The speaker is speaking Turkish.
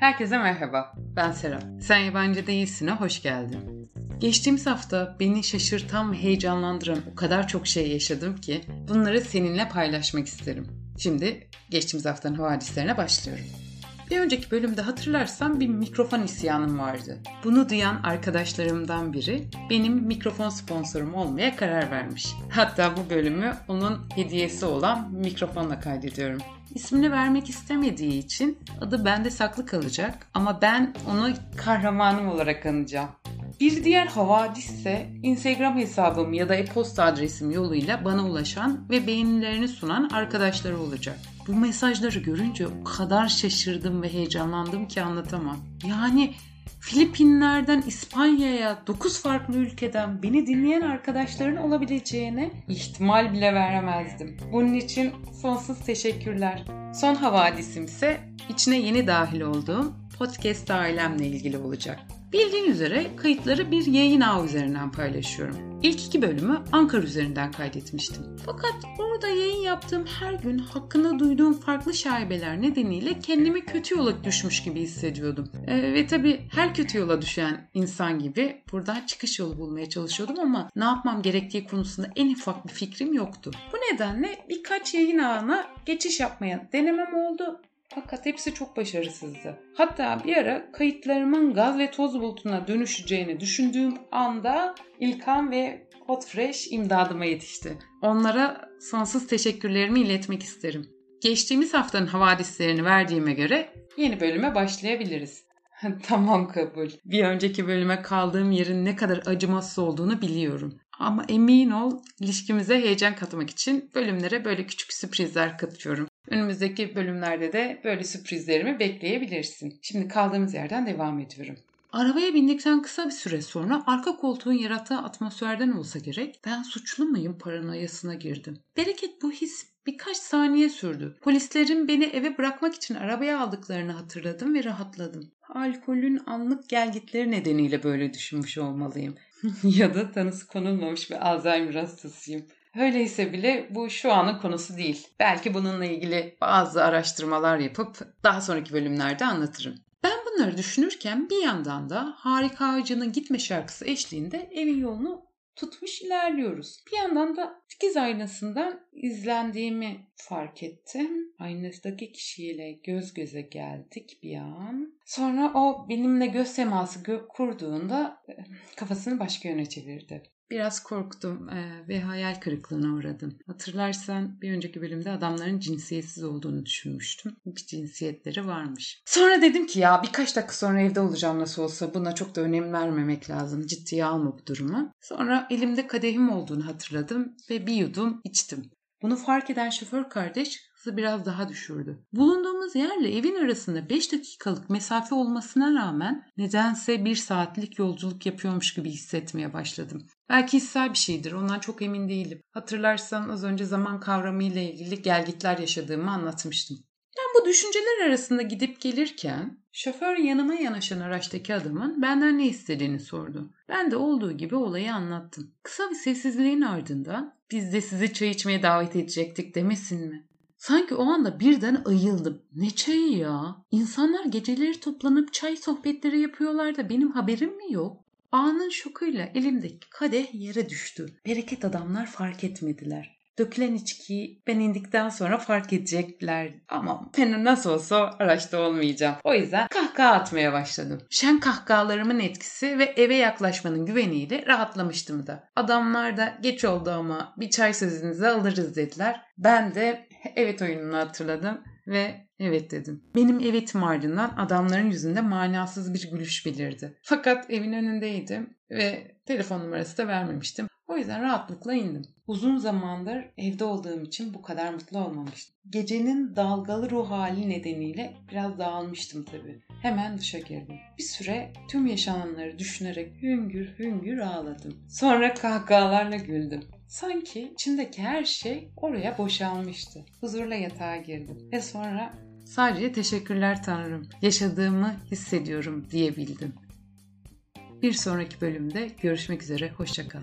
Herkese merhaba, ben Serap. Sen yabancı değilsin'e hoş geldin. Geçtiğimiz hafta beni şaşırtan ve heyecanlandıran o kadar çok şey yaşadım ki bunları seninle paylaşmak isterim. Şimdi geçtiğimiz haftanın havadislerine başlıyorum. Bir önceki bölümde hatırlarsan bir mikrofon isyanım vardı. Bunu duyan arkadaşlarımdan biri benim mikrofon sponsorum olmaya karar vermiş. Hatta bu bölümü onun hediyesi olan mikrofonla kaydediyorum. İsmini vermek istemediği için adı bende saklı kalacak ama ben onu kahramanım olarak anacağım. Bir diğer havadis ise Instagram hesabım ya da e-posta adresim yoluyla bana ulaşan ve beğenilerini sunan arkadaşları olacak. Bu mesajları görünce o kadar şaşırdım ve heyecanlandım ki anlatamam. Yani Filipinler'den İspanya'ya 9 farklı ülkeden beni dinleyen arkadaşların olabileceğine ihtimal bile veremezdim. Bunun için sonsuz teşekkürler. Son havadisim ise içine yeni dahil olduğum podcast ailemle ilgili olacak. Bildiğin üzere kayıtları bir yayın ağı üzerinden paylaşıyorum. İlk iki bölümü Ankara üzerinden kaydetmiştim. Fakat orada yayın yaptığım her gün hakkında duyduğum farklı şaibeler nedeniyle kendimi kötü yola düşmüş gibi hissediyordum. Ee, ve tabii her kötü yola düşen insan gibi buradan çıkış yolu bulmaya çalışıyordum ama ne yapmam gerektiği konusunda en ufak bir fikrim yoktu. Bu nedenle birkaç yayın ağına geçiş yapmaya denemem oldu fakat hepsi çok başarısızdı. Hatta bir ara kayıtlarımın gaz ve toz bulutuna dönüşeceğini düşündüğüm anda İlkan ve Hot Fresh imdadıma yetişti. Onlara sonsuz teşekkürlerimi iletmek isterim. Geçtiğimiz haftanın havadislerini verdiğime göre yeni bölüme başlayabiliriz. tamam kabul. Bir önceki bölüme kaldığım yerin ne kadar acımasız olduğunu biliyorum. Ama emin ol ilişkimize heyecan katmak için bölümlere böyle küçük sürprizler katıyorum. Önümüzdeki bölümlerde de böyle sürprizlerimi bekleyebilirsin. Şimdi kaldığımız yerden devam ediyorum. Arabaya bindikten kısa bir süre sonra arka koltuğun yarattığı atmosferden olsa gerek ben suçlu muyum paranoyasına girdim. Bereket bu his birkaç saniye sürdü. Polislerin beni eve bırakmak için arabaya aldıklarını hatırladım ve rahatladım. Alkolün anlık gelgitleri nedeniyle böyle düşünmüş olmalıyım. ya da tanısı konulmamış bir Alzheimer hastasıyım. Öyleyse bile bu şu anın konusu değil. Belki bununla ilgili bazı araştırmalar yapıp daha sonraki bölümlerde anlatırım. Ben bunları düşünürken bir yandan da Harika Ağacı'nın Gitme şarkısı eşliğinde evin yolunu tutmuş ilerliyoruz. Bir yandan da dikiz aynasından izlendiğimi fark ettim. Aynasındaki kişiyle göz göze geldik bir an. Sonra o benimle göz teması kurduğunda kafasını başka yöne çevirdi. Biraz korktum e, ve hayal kırıklığına uğradım. Hatırlarsan bir önceki bölümde adamların cinsiyetsiz olduğunu düşünmüştüm. Bir cinsiyetleri varmış. Sonra dedim ki ya birkaç dakika sonra evde olacağım nasıl olsa buna çok da önem vermemek lazım. Ciddiye alma bu durumu. Sonra elimde kadehim olduğunu hatırladım ve bir yudum içtim. Bunu fark eden şoför kardeş hızı biraz daha düşürdü. Bulunduğumuz yerle evin arasında 5 dakikalık mesafe olmasına rağmen nedense bir saatlik yolculuk yapıyormuş gibi hissetmeye başladım. Belki hissel bir şeydir ondan çok emin değilim. Hatırlarsan az önce zaman kavramı ile ilgili gelgitler yaşadığımı anlatmıştım. Ben bu düşünceler arasında gidip gelirken şoför yanıma yanaşan araçtaki adamın benden ne istediğini sordu. Ben de olduğu gibi olayı anlattım. Kısa bir sessizliğin ardından biz de sizi çay içmeye davet edecektik demesin mi? Sanki o anda birden ayıldım. Ne çayı ya? İnsanlar geceleri toplanıp çay sohbetleri yapıyorlar da benim haberim mi yok? Anın şokuyla elimdeki kadeh yere düştü. Bereket adamlar fark etmediler. Dökülen içkiyi ben indikten sonra fark edecekler. Ama ben nasıl olsa araçta olmayacağım. O yüzden kahkaha atmaya başladım. Şen kahkahalarımın etkisi ve eve yaklaşmanın güveniyle rahatlamıştım da. Adamlar da geç oldu ama bir çay sözünüzü alırız dediler. Ben de evet oyununu hatırladım ve evet dedim. Benim evetim ardından adamların yüzünde manasız bir gülüş belirdi. Fakat evin önündeydim ve telefon numarası da vermemiştim. O yüzden rahatlıkla indim. Uzun zamandır evde olduğum için bu kadar mutlu olmamıştım. Gecenin dalgalı ruh hali nedeniyle biraz dağılmıştım tabii. Hemen duşa girdim. Bir süre tüm yaşananları düşünerek hüngür hüngür ağladım. Sonra kahkahalarla güldüm. Sanki içindeki her şey oraya boşalmıştı. Huzurla yatağa girdim. Ve sonra sadece teşekkürler Tanrım, yaşadığımı hissediyorum diyebildim. Bir sonraki bölümde görüşmek üzere, hoşçakal.